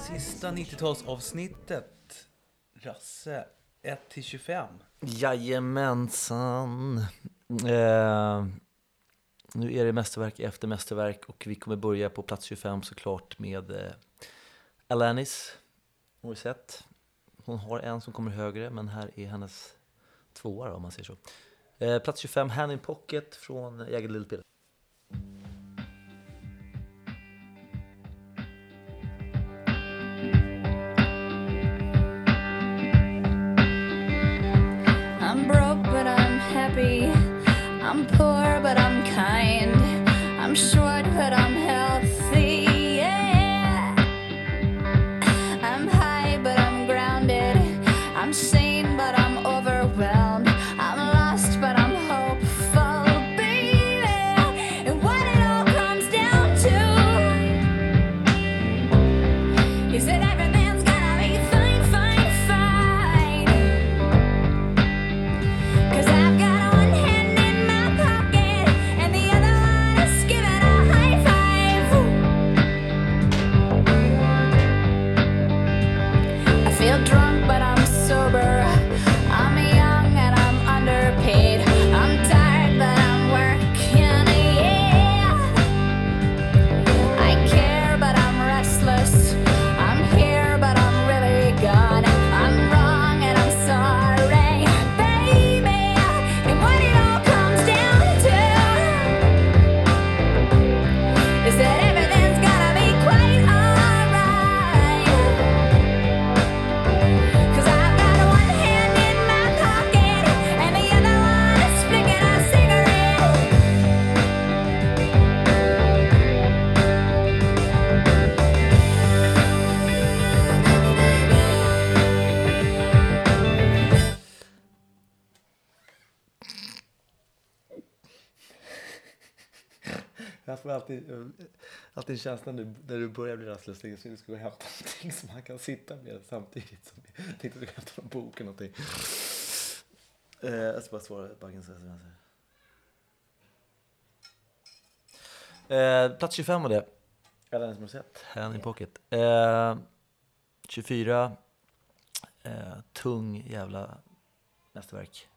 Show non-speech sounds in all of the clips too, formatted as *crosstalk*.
Sista 90-talsavsnittet. Rasse, 1 25. Jajamensan. Eh, nu är det mästerverk efter mästerverk och vi kommer börja på plats 25 såklart med eh, Alanis Morissette. Hon har en som kommer högre men här är hennes tvåa då, om man säger så. Eh, plats 25, Hand in Pocket från Jagged Little Pill. Happy. I'm poor, but I'm kind. I'm short, but I'm healthy. Alltid, eh, alltid, en känsla nu när du börjar bli rastlös så du ska gå och hämta *laughs* någonting som man kan sitta med samtidigt. Som jag tänkte att du ska hämta någon bok eller någonting. Eh, jag ska bara svara Baggens sms. Eh, plats 25 var det. Ja, den som du sett. Hand in Pocket. Eh, 24, eh, tung jävla mästerverk.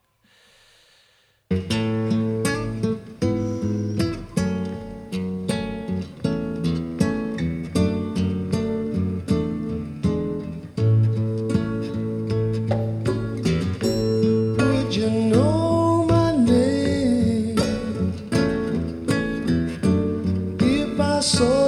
sou.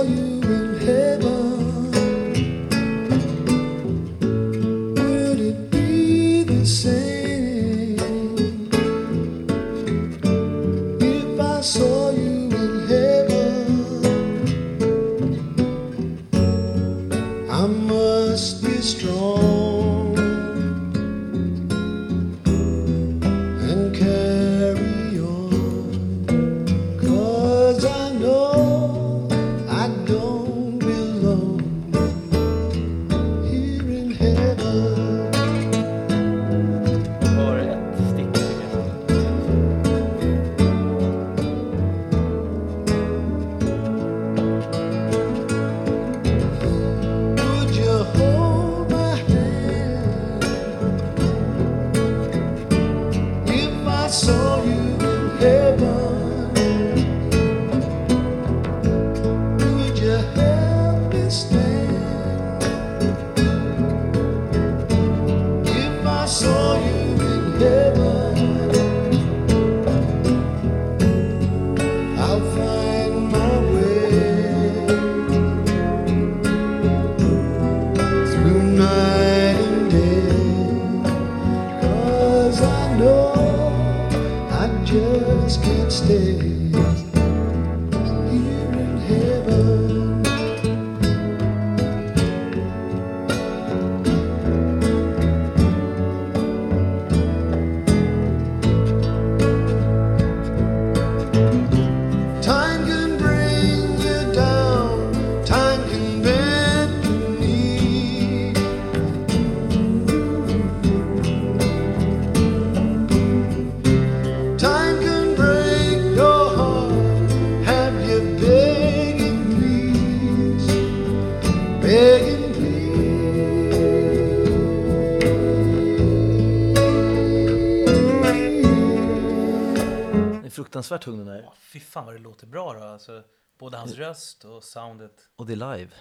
Fruktansvärt tung den. Ja, fy fan vad det låter bra då. Alltså, både hans röst och soundet. Och det är live.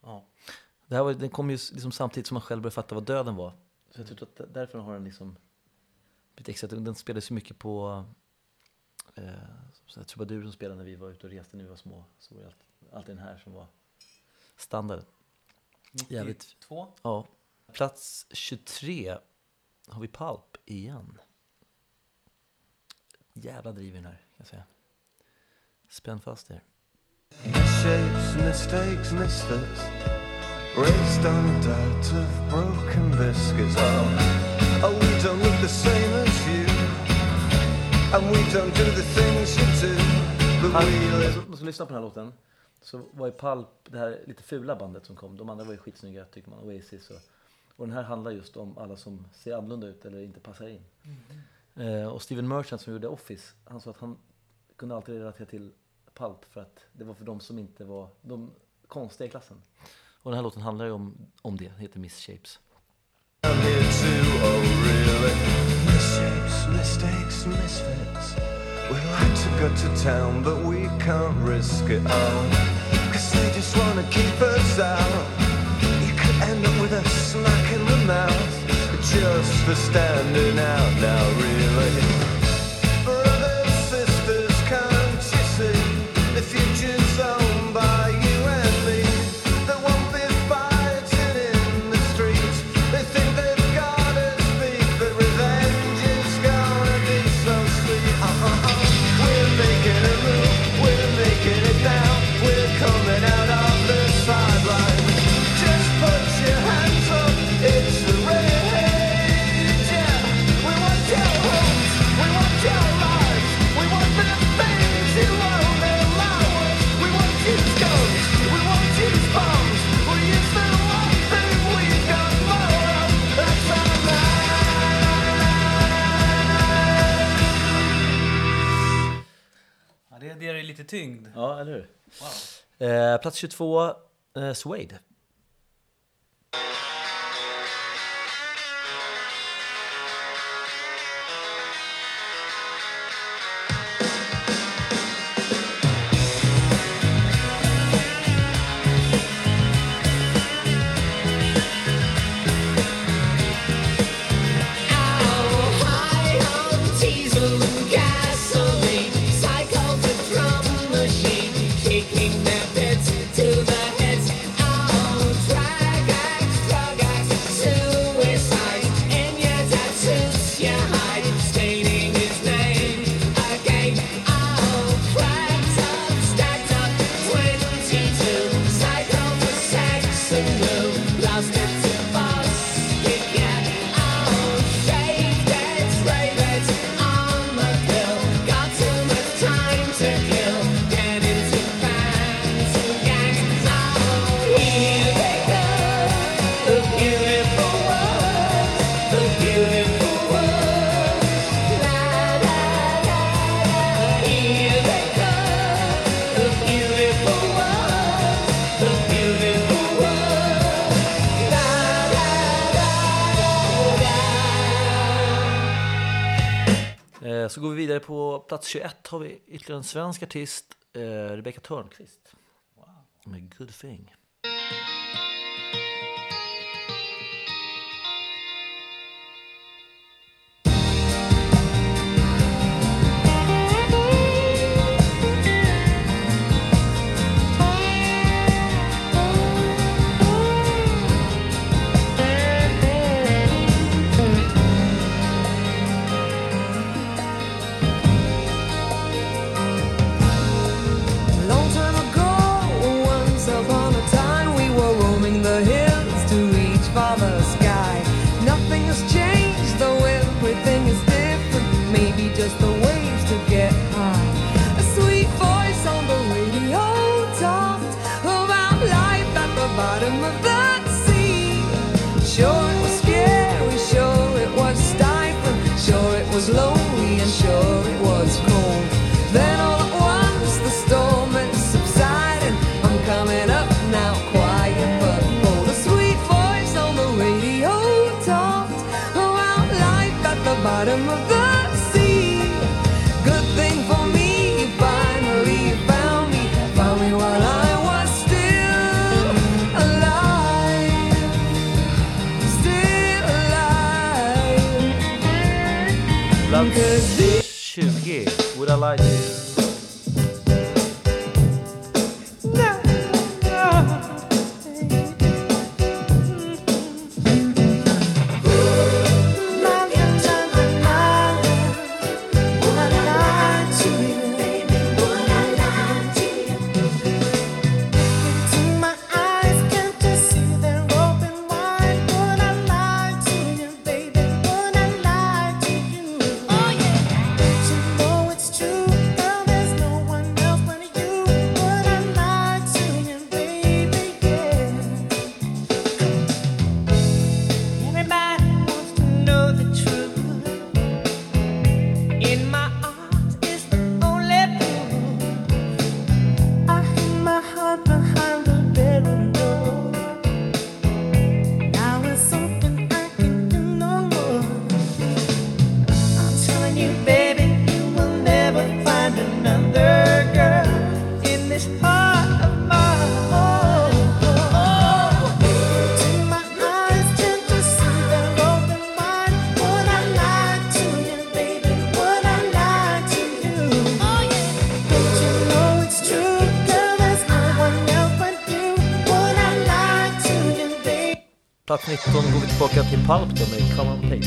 Ja. Det här var, den kom ju liksom samtidigt som man själv började fatta vad döden var. Så jag tror att därför har den liksom blivit extra tung. Den spelades ju mycket på eh, trubadur som spelade när vi var ute och reste när vi var små. Så var det alltid, alltid den här som var standard. Jävligt. 92. Ja. Plats 23 har vi Pulp igen. Jävla driv i den här, kan jag säga. Spänn fast er. Shapes, mistakes, misfits Raised on a diet of broken biscuits Oh, oh, we don't look the same as you And we don't do the things you do But we live Om man ska lyssna på den här låten så var ju Pulp det här lite fula bandet som kom. De andra var ju skitsnygga tycker man, Oasis och, och den här handlar just om alla som ser annorlunda ut eller inte passar in. Eh, Eh, och Steven Merchant som gjorde Office, han sa att han kunde alltid relatera till Pulp för att det var för de som inte var de konstiga i klassen. Och den här låten handlar ju om, om det, den heter Miss Shapes. I'm here too, oh in Misshapes, mouth just for standing out now, really. Ja, eller hur? Wow. Eh, plats 22, eh, Suede. Så går vi vidare på plats 21 har vi ytterligare en svensk artist, eh, Rebecca Törnqvist. Med Good Thing. 19 går vi tillbaka till Palp då med Come On Pay.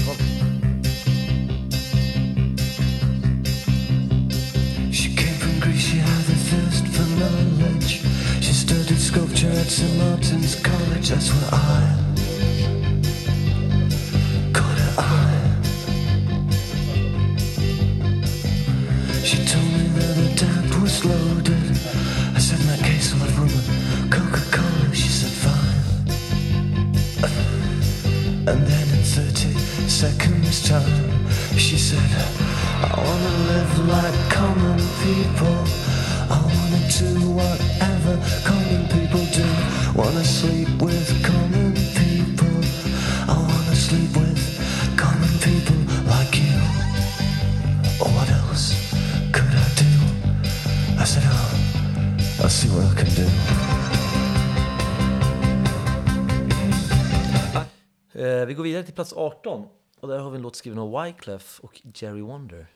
vidare till plats 18. Och där har vi en låt skriven av Wyclef och Jerry Wonder.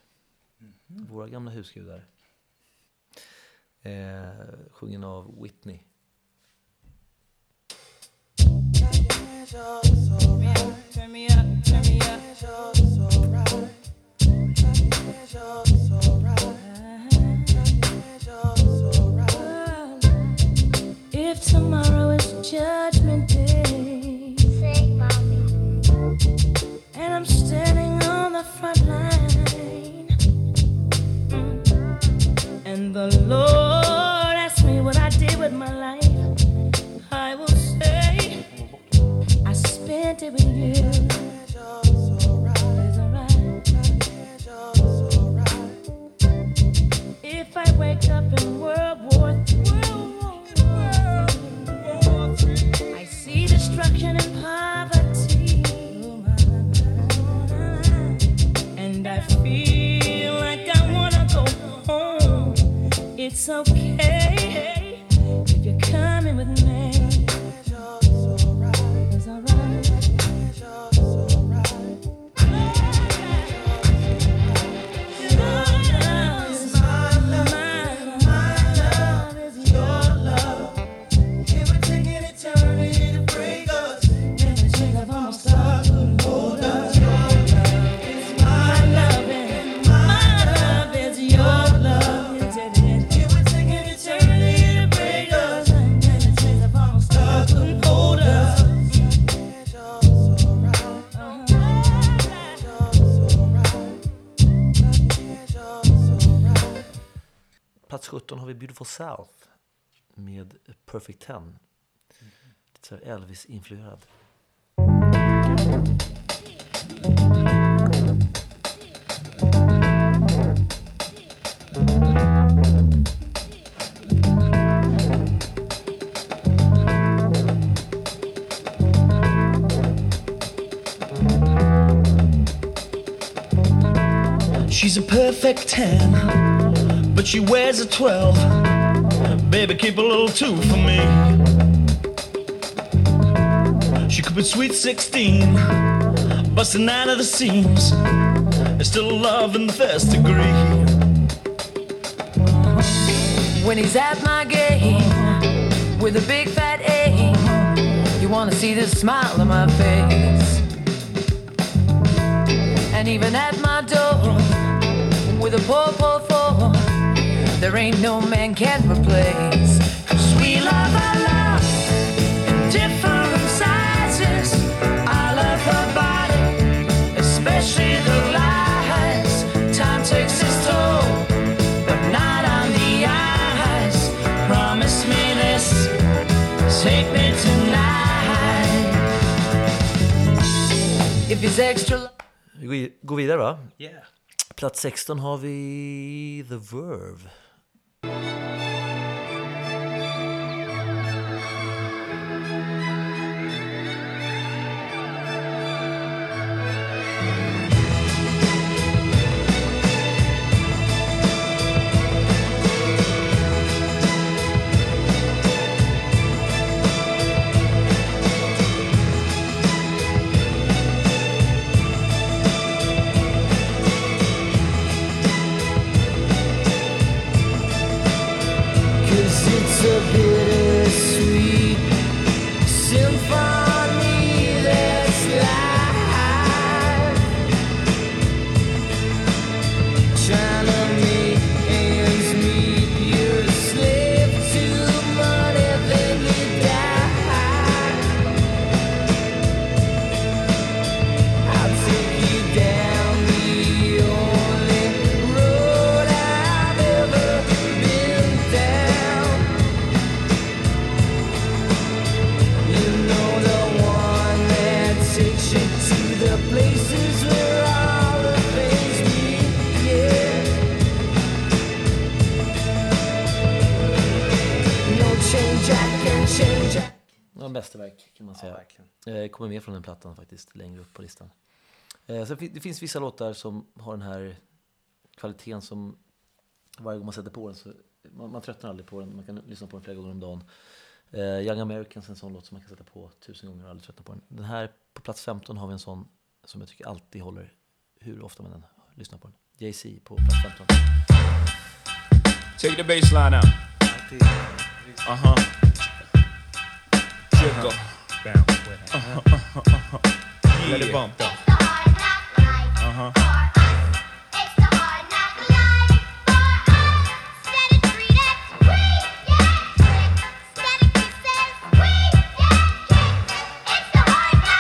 Mm -hmm. Våra gamla husgudar. Eh, sjungen av Whitney. If tomorrow is judgment day I'm standing on the front line. And the Lord asked me what I did with my life. I will say, I spent it with you. If I wake up it's okay. for South med Perfect Ten. It's Lite. Elvis-influerad. She's a perfect 10, but she wears a 12. Baby, keep a little two for me. She could be sweet 16, busting out of the seams. and still love in the first degree. When he's at my game with a big fat A, you wanna see the smile on my face. And even at my door with a poor, poor, poor there ain't no man can replace. 'Cause we love our love in different sizes. I love her body, especially the lies. Time takes its toll but not on the eyes. Promise me this, take me tonight. If it's extra. Vi går i- går vidare va? Yeah. Plats 16 har vi The Verve. Thank you. Kommer med från den plattan faktiskt, längre upp på listan. Eh, så fin- det finns vissa låtar som har den här kvaliteten som varje gång man sätter på den så man, man tröttnar aldrig på den. Man kan lyssna på den flera gånger om dagen. Eh, Young Americans är en sån låt som man kan sätta på tusen gånger och aldrig tröttna på den. Den här på plats 15 har vi en sån som jag tycker alltid håller hur ofta man än lyssnar på den. Jay-Z på plats 15. Take the bass line out. Uh huh. Jiggle. Bounce with it. Let it bump though. Uh huh.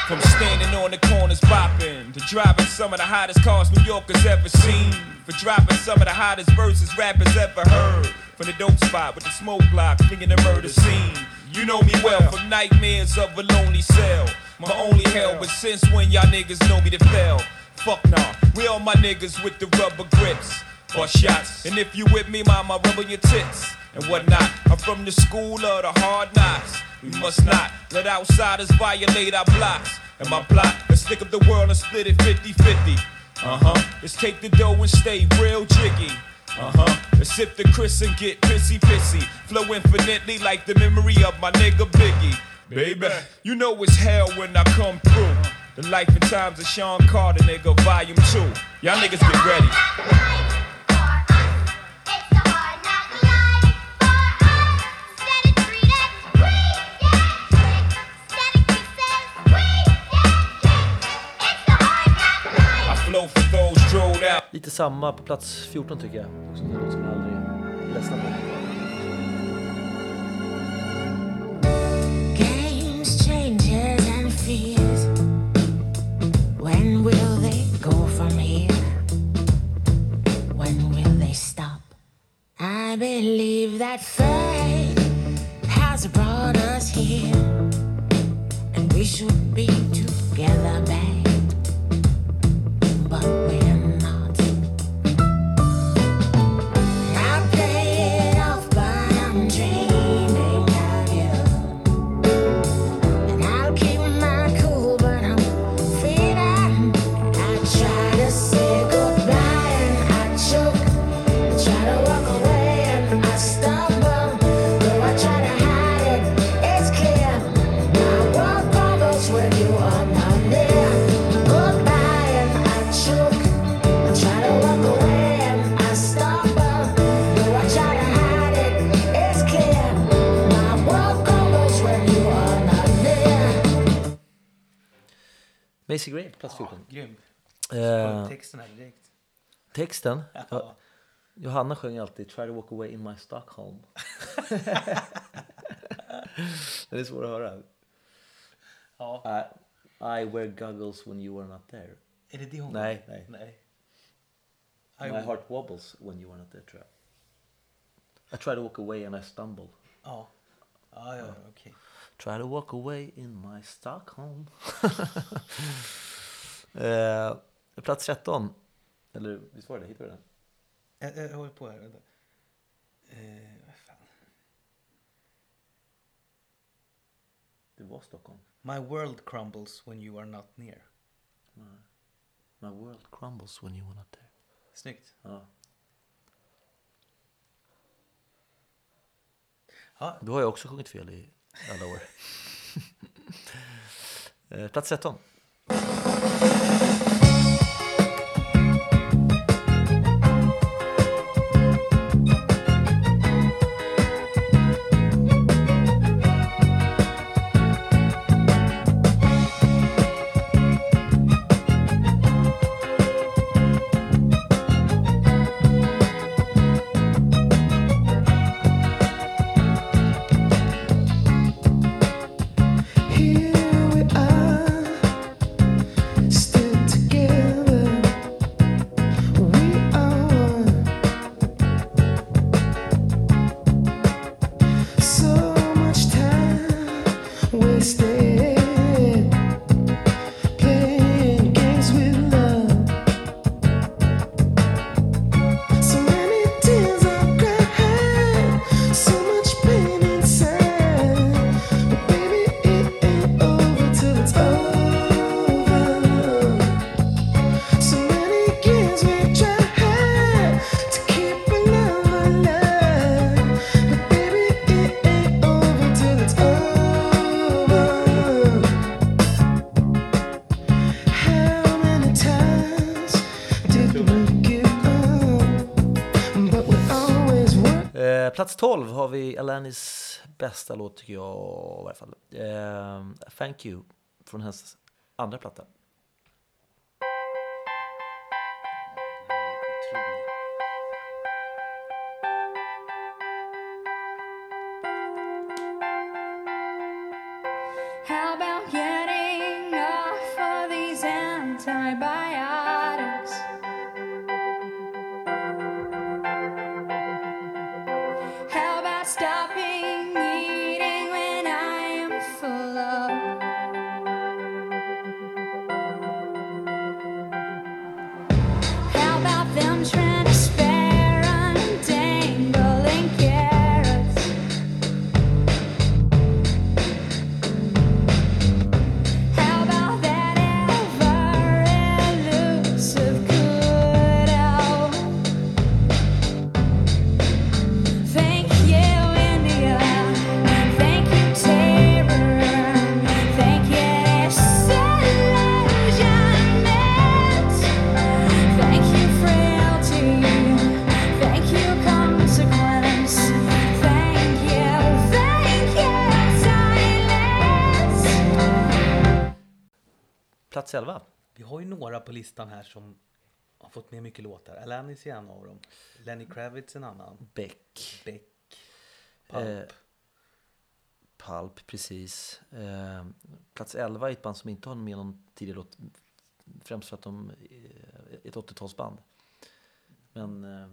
From standing on the corners bopping to driving some of the hottest cars New Yorkers ever seen. For dropping some of the hottest verses rappers ever heard. From the dope spot with the smoke block, flinging the murder scene. You know me well from nightmares of a lonely cell. My only hell, but since when y'all niggas know me to fail? Fuck nah, we all my niggas with the rubber grips. Bust shots, and if you with me, mama, rub on your tits and whatnot. I'm from the school of the hard knocks. We must not let outsiders violate our blocks. And my plot, let's stick up the world and split it 50 50. Uh huh. Let's take the dough and stay real jiggy. Uh huh. Sip the Chris and get pissy pissy. Flow infinitely like the memory of my nigga Biggie. Baby, you know it's hell when I come through. The life and times of Sean Carter, nigga, volume two. Y'all niggas get ready. Lite samma på plats 14 tycker jag. I believe that fate has brought us here, and we should be together, babe. Macy Gray på plats 14. Grym. Eh, Texten här direkt. texten? Ja. Ja, Johanna sjöng alltid Try to walk away in my Stockholm. *laughs* Den är svår att höra. Ja. I, I wear goggles when you are not there. Är det det hon Nej, nej. nej. My I- heart wobbles when you are not there tror jag. I try to walk away and I stumble. Ja. Ja, ja, okej. Try to walk away in my Stockholm. *laughs* eh, plats 13. Eller visst var det? Hittade du den? Jag, jag, håller på här. Vänta. Eh, vad fan. Det var Stockholm. My world crumbles when you are not near. My world crumbles when you are not there. Snyggt. Ja. Ja, Du har jag också sjungit fel i alla år. *laughs* Eh, plats 13. Plats 12 har vi Alanis bästa låt tycker jag i varje fall. Eh, Thank you från hennes andra platta. Mm. stop. Listan här som har fått med mycket låtar. Alanis är en av dem. Lenny Kravitz en annan. Beck. Beck. Pulp. Eh, Pulp, precis. Eh, plats 11 är ett band som inte har med någon tidigare låt. Främst för att de är ett 80-talsband. Men eh,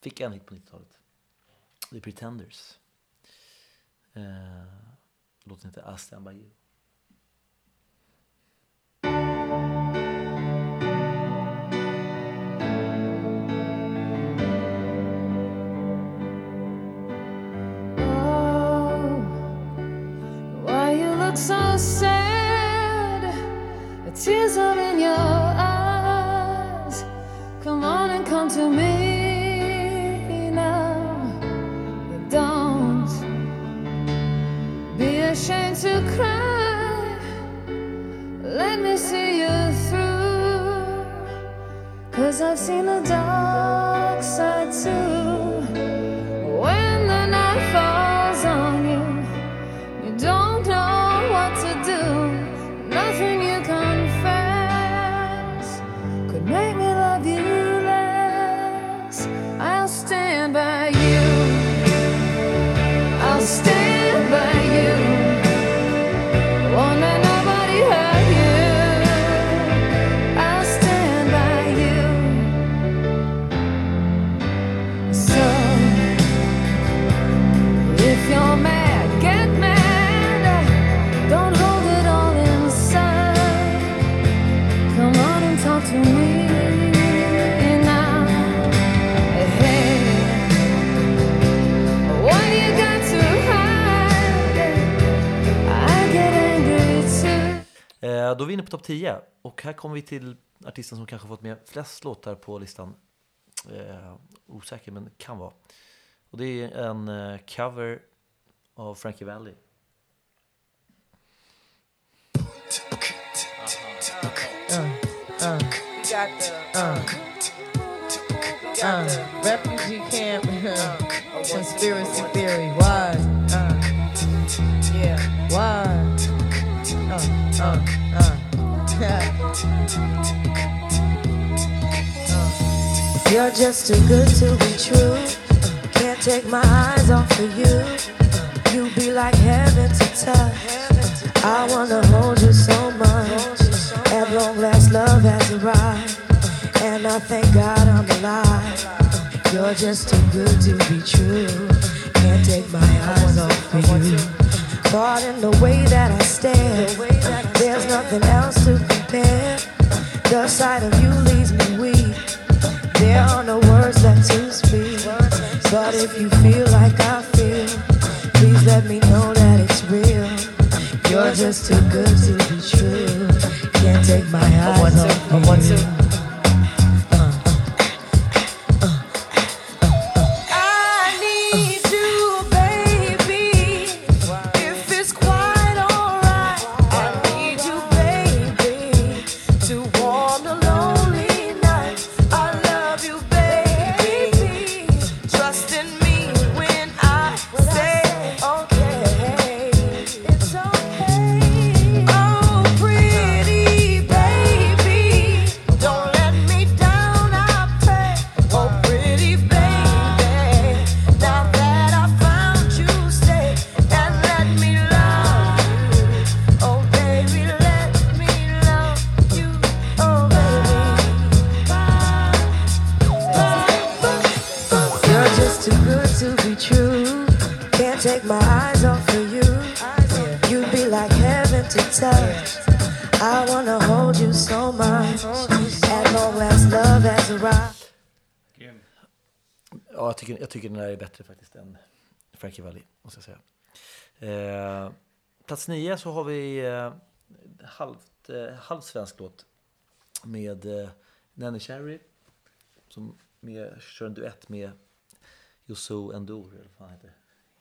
fick en hit på 90-talet. The Pretenders. Eh, låten heter I stand by you. Look so sad? The tears are in your eyes. Come on and come to me now. Don't be ashamed to cry. Let me see you through. Cause I've seen the dark side too. When the night falls Eh, då är vi inne på topp 10. Och här kommer vi till artisten som kanske fått med flest låtar på listan. Eh, osäker, men kan vara. Och det är en eh, cover av Frankie Valli. Uh, refugee camp, conspiracy theory. Why? Uh, yeah, why? Uh. You're just too good to be true. Can't take my eyes off of you. You be like heaven to touch. I wanna hold you so much. At long last, love has arrived. And I thank God I'm alive. You're just too good to be true. Can't take my eyes off of you. Caught in the way that I stare. There's nothing else to compare. The sight of you leaves me weak. There are no words left to speak. But if you feel like I feel, please let me know that it's real. You're just too good to be true. Can't take my eyes off of you. Frankie Valli, måste jag säga. Eh, plats nio så har vi eh, halvt, eh, halvsvensk låt med eh, Nanny Cherry som med, kör en duett med Youssou N'Dour, eller vad han heter.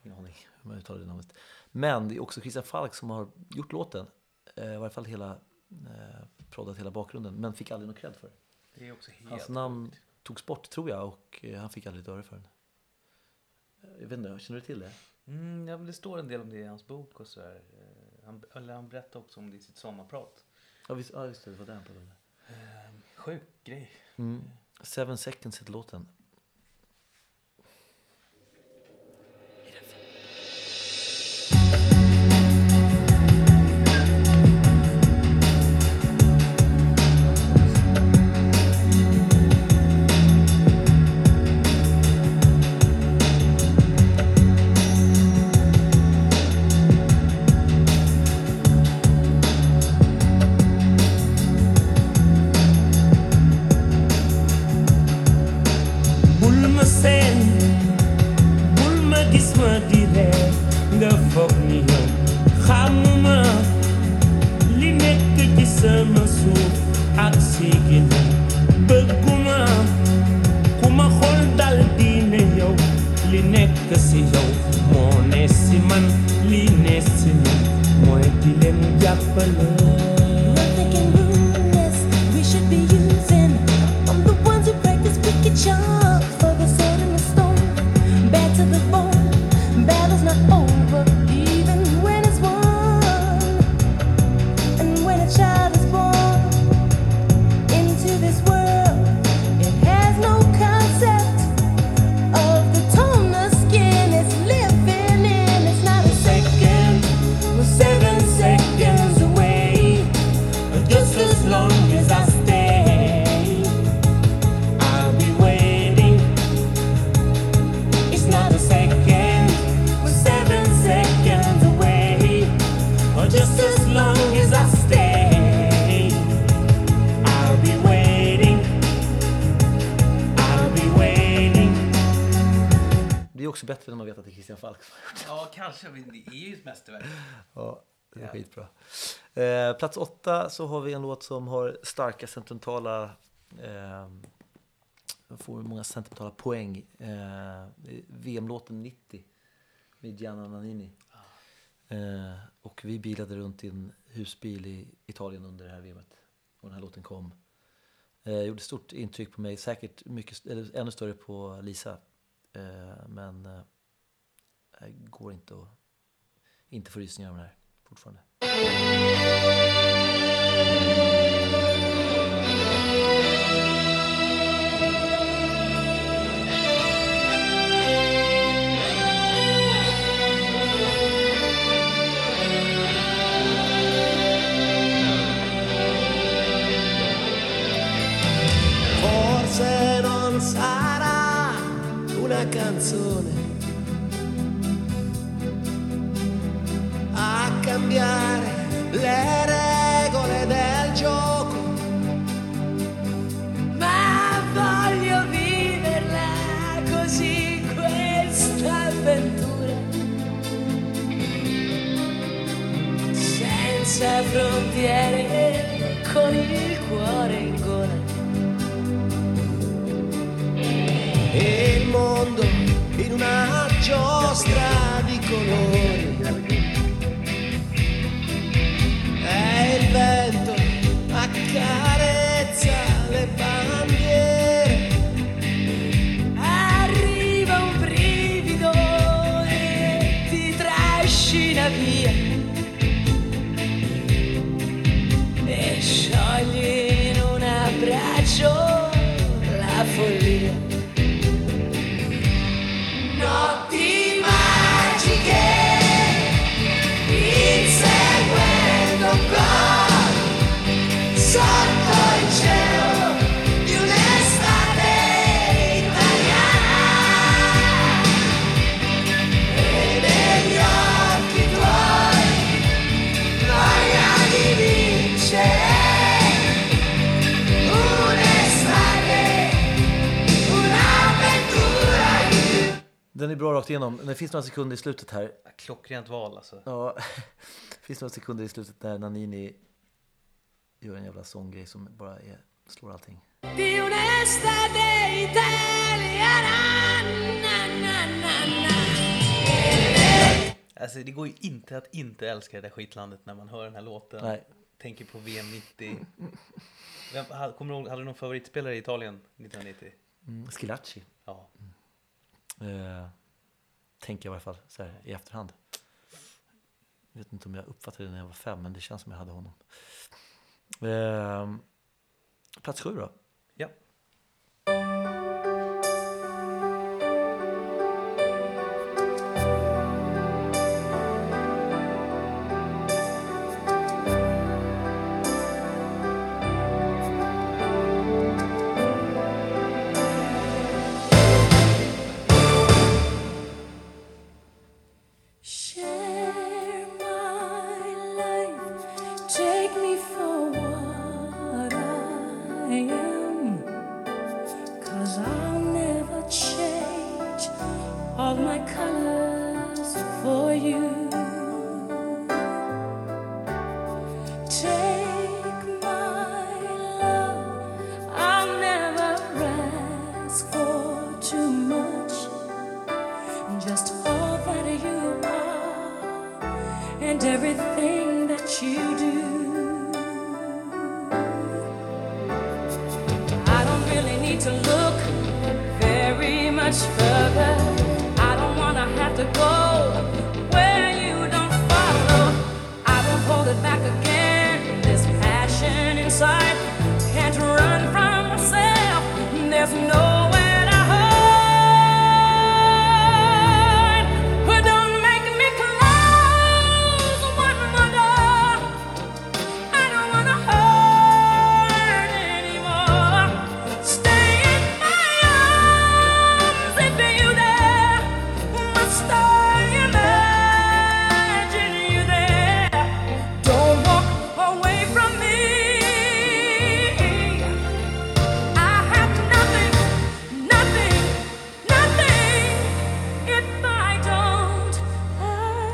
Ingen aning hur man uttalar det namnet. Men det är också Christian Falk som har gjort låten. Eh, I varje fall hela, eh, proddat hela bakgrunden, men fick aldrig någon cred för det. Det är också helt Hans namn togs bort tror jag och eh, han fick aldrig ett öre för den. Jag vet inte, känner du till det? Mm, ja, det står en del om det i hans bok och sådär. Eh, Han, eller han berättade också om det i sitt sommarprat. Ja, visst, ja just det, det var den pratade om. Eh, Sjuk grej. Mm. Seven seconds heter låten. Christian Falk som har gjort det. Ja, kanske. Men det är ju ett mästerverk. Ja. Den är skitbra. Eh, plats åtta så har vi en låt som har starka sentimentala eh, får många sentimentala poäng. Eh, det VM-låten 90 med Gianna Nannini. Eh, och vi bilade runt i en husbil i Italien under det här VMet. Och den här låten kom. Eh, gjorde stort intryck på mig, säkert mycket, eller ännu större på Lisa. Eh, men här det går inte att inte få rysningar av den här fortfarande. Forse non sarà una canzone cambiare le regole del gioco, Ma voglio viverla così questa avventura. Senza frontiere con il cuore in gola. E il mondo in una giostra di colori. vento a casa. Är bra rakt igenom. Det finns några sekunder i slutet här. Klockrent val alltså. Ja, det *laughs* finns några sekunder i slutet där Nanini gör en jävla sånggrej som bara är, slår allting. Alltså det går ju inte att inte älska det där skitlandet när man hör den här låten. Nej. Tänker på VM 90. Vem, kommer du ihåg, hade du någon favoritspelare i Italien 1990? Mm, Schilacci. Ja. Eh, tänker jag i alla fall så här, i efterhand. Jag vet inte om jag uppfattade det när jag var fem, men det känns som jag hade honom. Eh, plats sju då? Ja.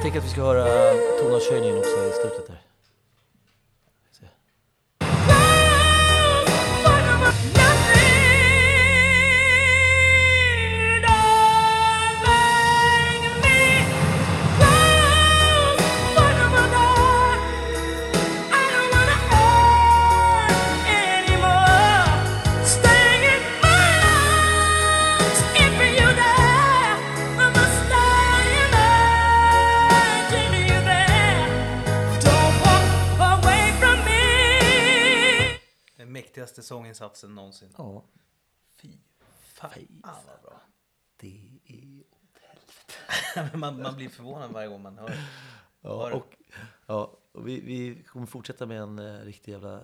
tänker att vi ska höra tonartshöjningen också i slutet där. Mäktigaste sånginsatsen någonsin. Ja, Fy fan vad bra. det är... *laughs* Men man, man blir förvånad varje gång man hör. Ja, och, ja, och vi, vi kommer fortsätta med en eh, riktig jävla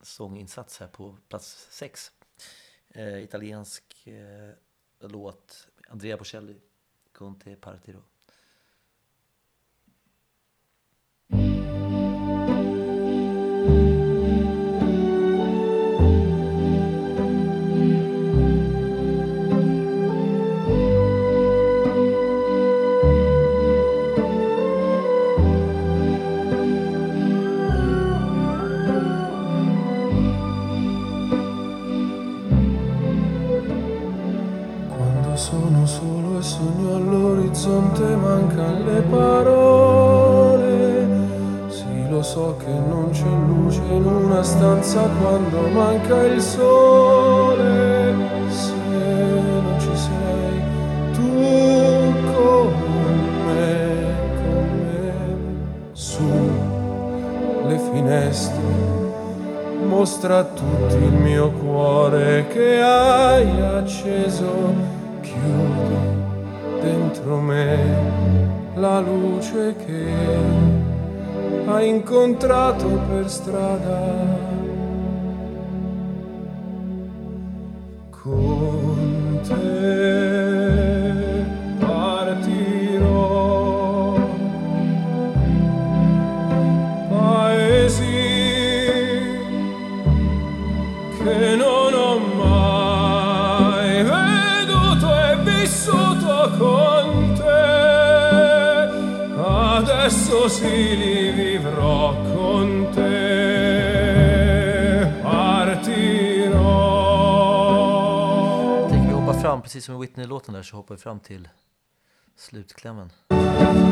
sånginsats här på plats sex. Eh, italiensk eh, låt, Andrea Bocelli, Conte Partiro. Sogno all'orizzonte mancano le parole. Sì, lo so che non c'è luce in una stanza quando manca il sole. Se non ci sei tu con me, con me, su le finestre mostra a tutti il mio cuore che hai acceso, chiudi dentro me la luce che hai incontrato per strada. Con Adesso sì li vivrò con te. Partirò. Tänker vi hoppar fram, precis som i Whitney-låten där, så hoppar vi fram till slutklämmen.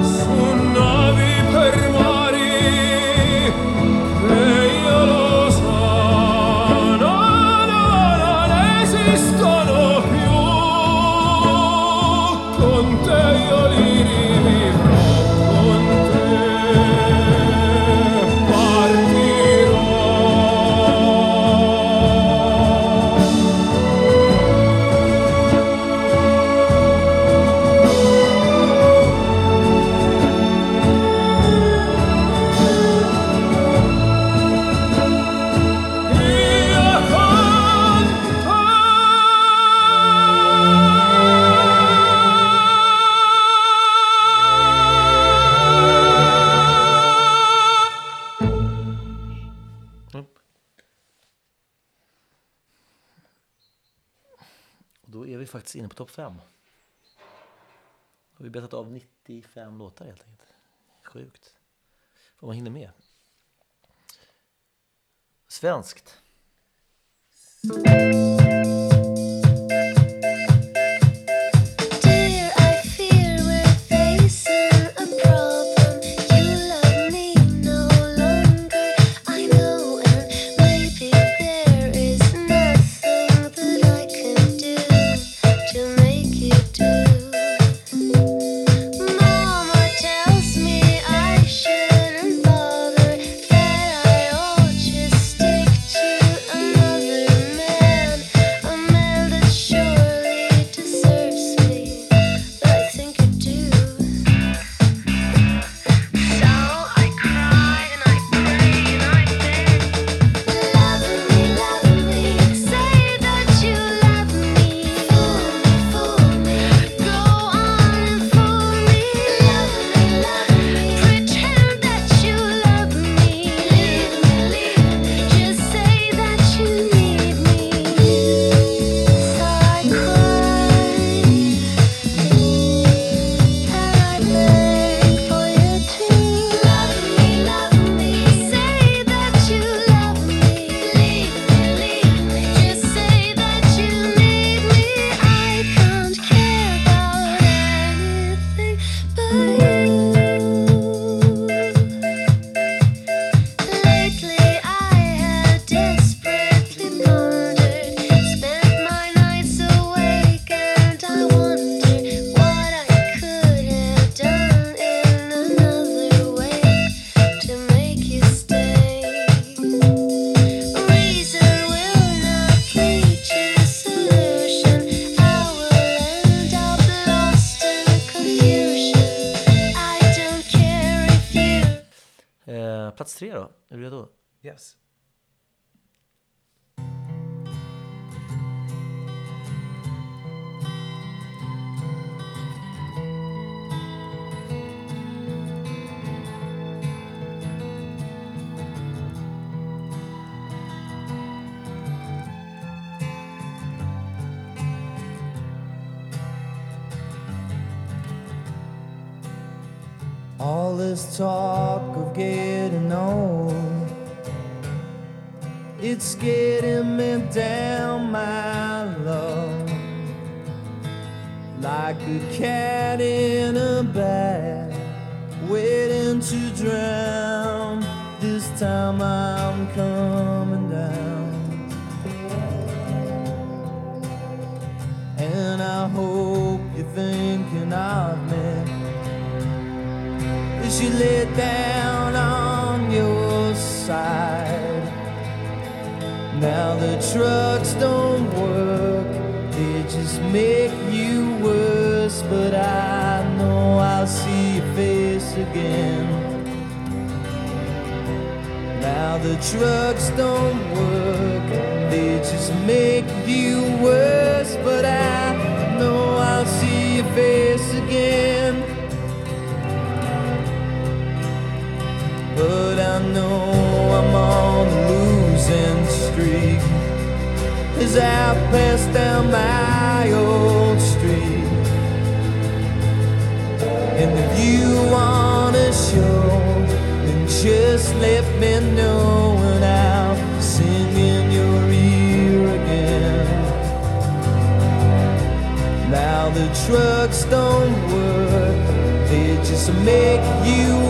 su navi per mari io lo Och då är vi faktiskt inne på topp 5. Då har vi betat av 95 låtar helt enkelt. Sjukt. Vad man hinner med. Svenskt. Plats tre då, är du redo? Yes. This talk of getting old, it's getting me down, my love, like a cat in a bag, waiting to drown. This time I'm coming down. And I hope you're thinking of me you lay down on your side. Now the trucks don't work, they just make you worse. But I know I'll see your face again. Now the trucks don't work, they just make you worse. But I know I'll see your face again. I know I'm on a losing streak as I pass down my old street. And if you wanna show, then just let me know and I'll sing in your ear again. Now the trucks don't work, they just make you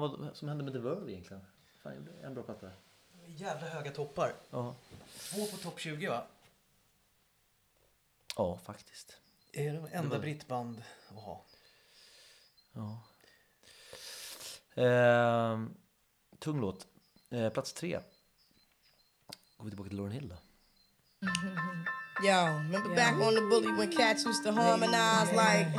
grann vad som hände med The Verve egentligen. Fan, gjorde en bra platta. Jävla höga toppar. Ja. Två på topp 20 va? Ja, faktiskt. Är det enda var- brittband att ha? Ja. Ehm, tung låt. Eh, plats tre. Går vi tillbaka till Lauren Hill då. *laughs* Yo, remember back on the bully when cats used to harmonize like,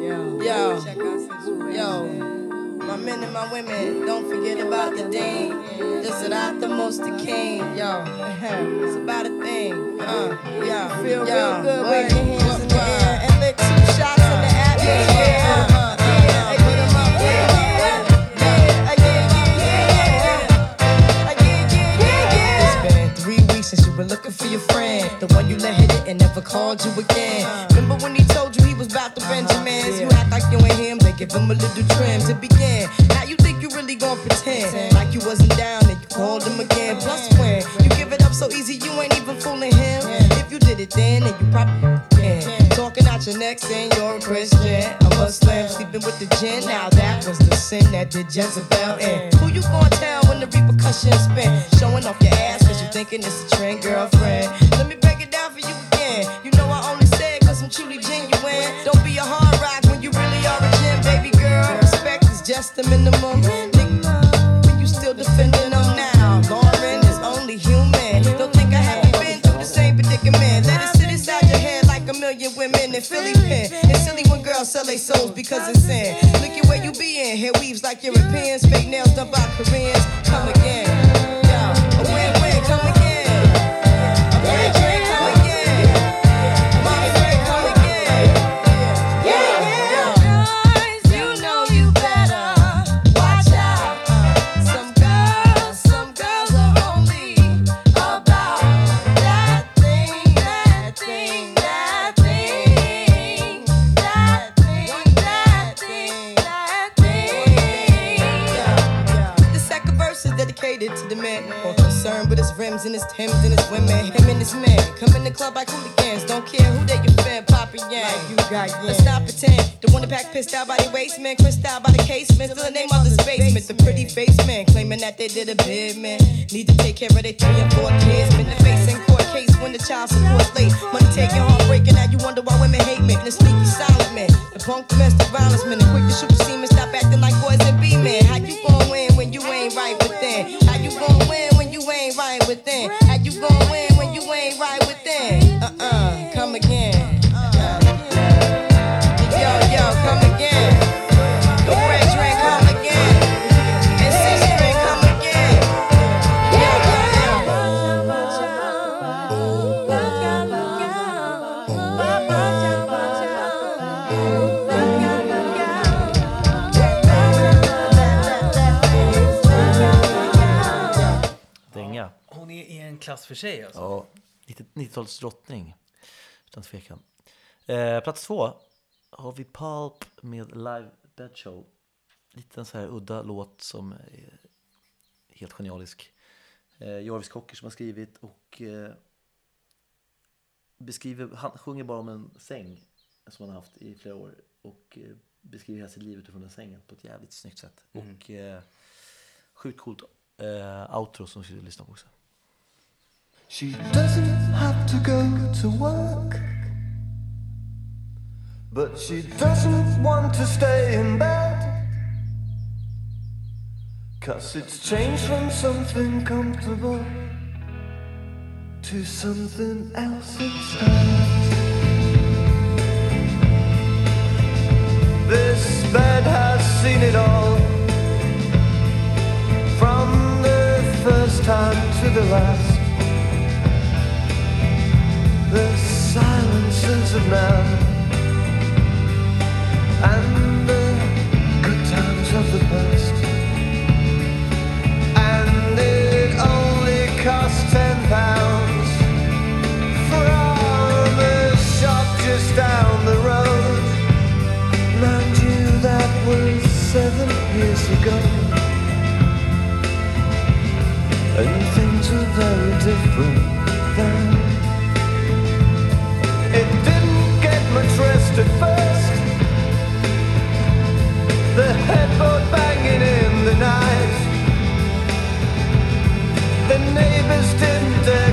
yo, yo, My men and my women, don't forget about the dame. This is not the most the king, yo. *laughs* it's about a thing, uh, yeah. Feel yo, real good, boy. your hands in the air and lick two shots in the atmosphere. Yeah, yeah. yeah. looking for your friend, the one you let hit it and never called you again. Give him a little trim to begin. Now you think you really gonna pretend like you wasn't down and you called him again. Plus when you give it up so easy, you ain't even fooling him. If you did it then, then you probably can. Talking out your neck saying you're a Christian. A Muslim sleeping with the gin. Now that was the sin that did Jezebel in. Who you gonna tell when the repercussions spin? Showing off your ass cause you thinking it's a trend, girlfriend. them in the minimum. You got Let's not pretend. The one that pack pissed out by the waist man, crissed out by the casement. Still the name of his basement. The pretty face man claiming that they did a bid man. Need to take care of their three and four kids. Been the face in court case when the child support late. Money taking, heart breaking. Now you wonder why women hate men. The sneaky silent man. The punk domestic violence man. The quick to shoot the semen. Stop acting like boys and be men. How you gon' win when you ain't right within? How you gon' win when you ain't right within? Klass för sig alltså. Ja, 90 90-talets drottning. Utan tvekan. Eh, plats två har vi Pulp med Live Bed Show. Lite en så här udda låt som är helt genialisk. Eh, Jarvis Cocker som har skrivit och eh, beskriver, han sjunger bara om en säng som han har haft i flera år och eh, beskriver hela sitt liv utifrån den sängen på ett jävligt snyggt sätt. Och eh, sjukt coolt eh, outro som vi ska lyssna på också. She doesn't have to go to work. But she doesn't want to stay in bed. Cause it's changed from something comfortable to something else instead. This bed has seen it all. From the first time to the last. The silences of now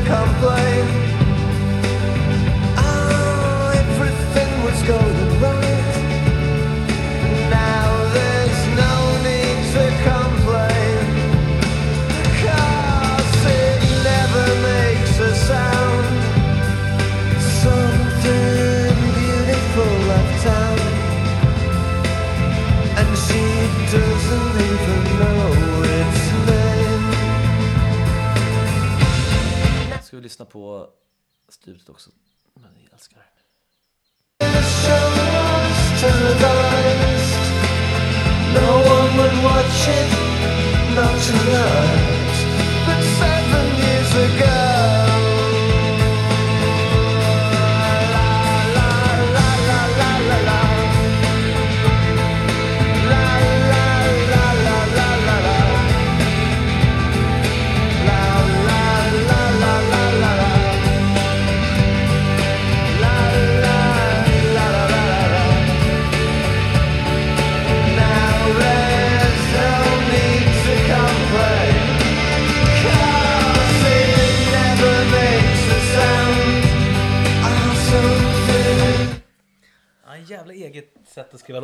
complain. Lyssna på slutet också? Men jag älskar det. No one would watch it, not tonight. But seven years ago.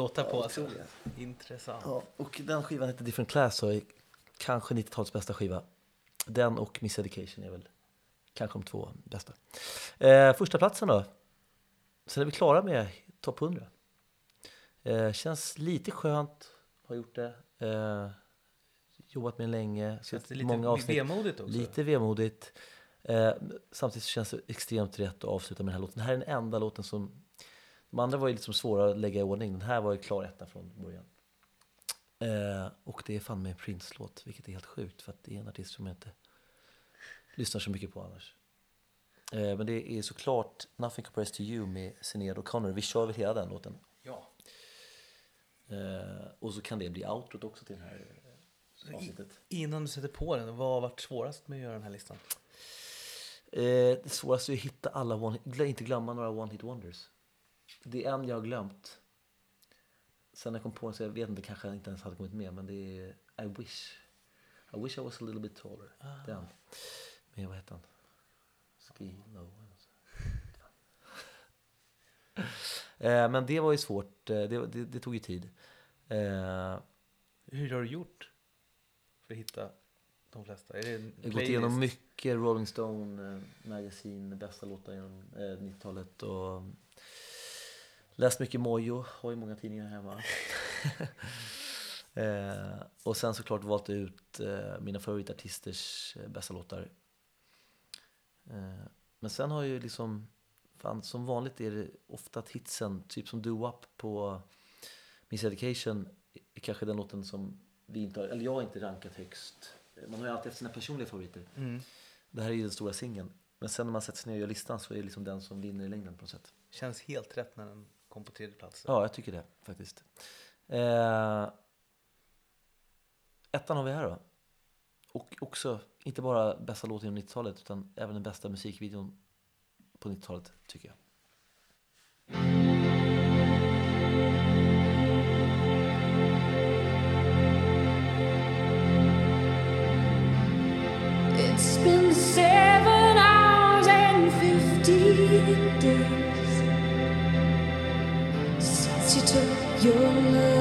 Låtar på alltså. Intressant. Ja, och den skivan heter Different Class och är kanske 90-talets bästa skiva. Den och Miss Education är väl kanske de två bästa. Eh, första platsen då. Sen är vi klara med topp 100. Eh, känns lite skönt, har gjort det. Eh, jobbat med länge. Känns det lite många avsnitt. vemodigt också? Lite vemodigt. Eh, samtidigt känns det extremt rätt att avsluta med den här låten. Det här är den enda låten som... De andra var ju liksom svåra att lägga i ordning. Den här var ju klar etta från början. Eh, och det är fan med en Prince-låt, vilket är helt sjukt för att det är en artist som jag inte lyssnar så mycket på annars. Eh, men det är såklart Nothing Compares To You med Sinéad O'Connor. Vi kör väl hela den låten. Ja. Eh, och så kan det bli outrot också till den här. avsnittet. Innan du sätter på den, vad har varit svårast med att göra den här listan? Eh, det svåraste är att hitta alla one inte glömma några one hit wonders. Det är en jag har glömt. Sen jag kom på den så jag vet inte, kanske inte ens hade kommit med, men det är I wish. I wish I was a little bit taller. Den. Men vad heter han? Ski low. *laughs* eh, men det var ju svårt, eh, det, det, det tog ju tid. Eh, Hur har du gjort för att hitta de flesta? Är det en Jag har gått igenom mycket Rolling Stone eh, Magazine, bästa låtar genom eh, 90-talet och läst mycket Mojo, har ju många tidningar hemma. *laughs* eh, och sen såklart valt ut eh, mina favoritartisters eh, bästa låtar. Eh, men sen har jag ju liksom, fan, som vanligt är det ofta att hitsen, typ som Do Up på Miss Education, är kanske den låten som vi inte har, eller jag har inte rankat högst. Man har ju alltid haft sina personliga favoriter. Mm. Det här är ju den stora singeln. Men sen när man sätter sig ner och gör listan så är det liksom den som vinner i längden på något sätt. Känns helt rätt när den kom på tredje plats. Ja, jag tycker det faktiskt. Eh, ettan har vi här då. Och också, inte bara bästa låten genom 90-talet utan även den bästa musikvideon på 90-talet tycker jag. It's been seven your love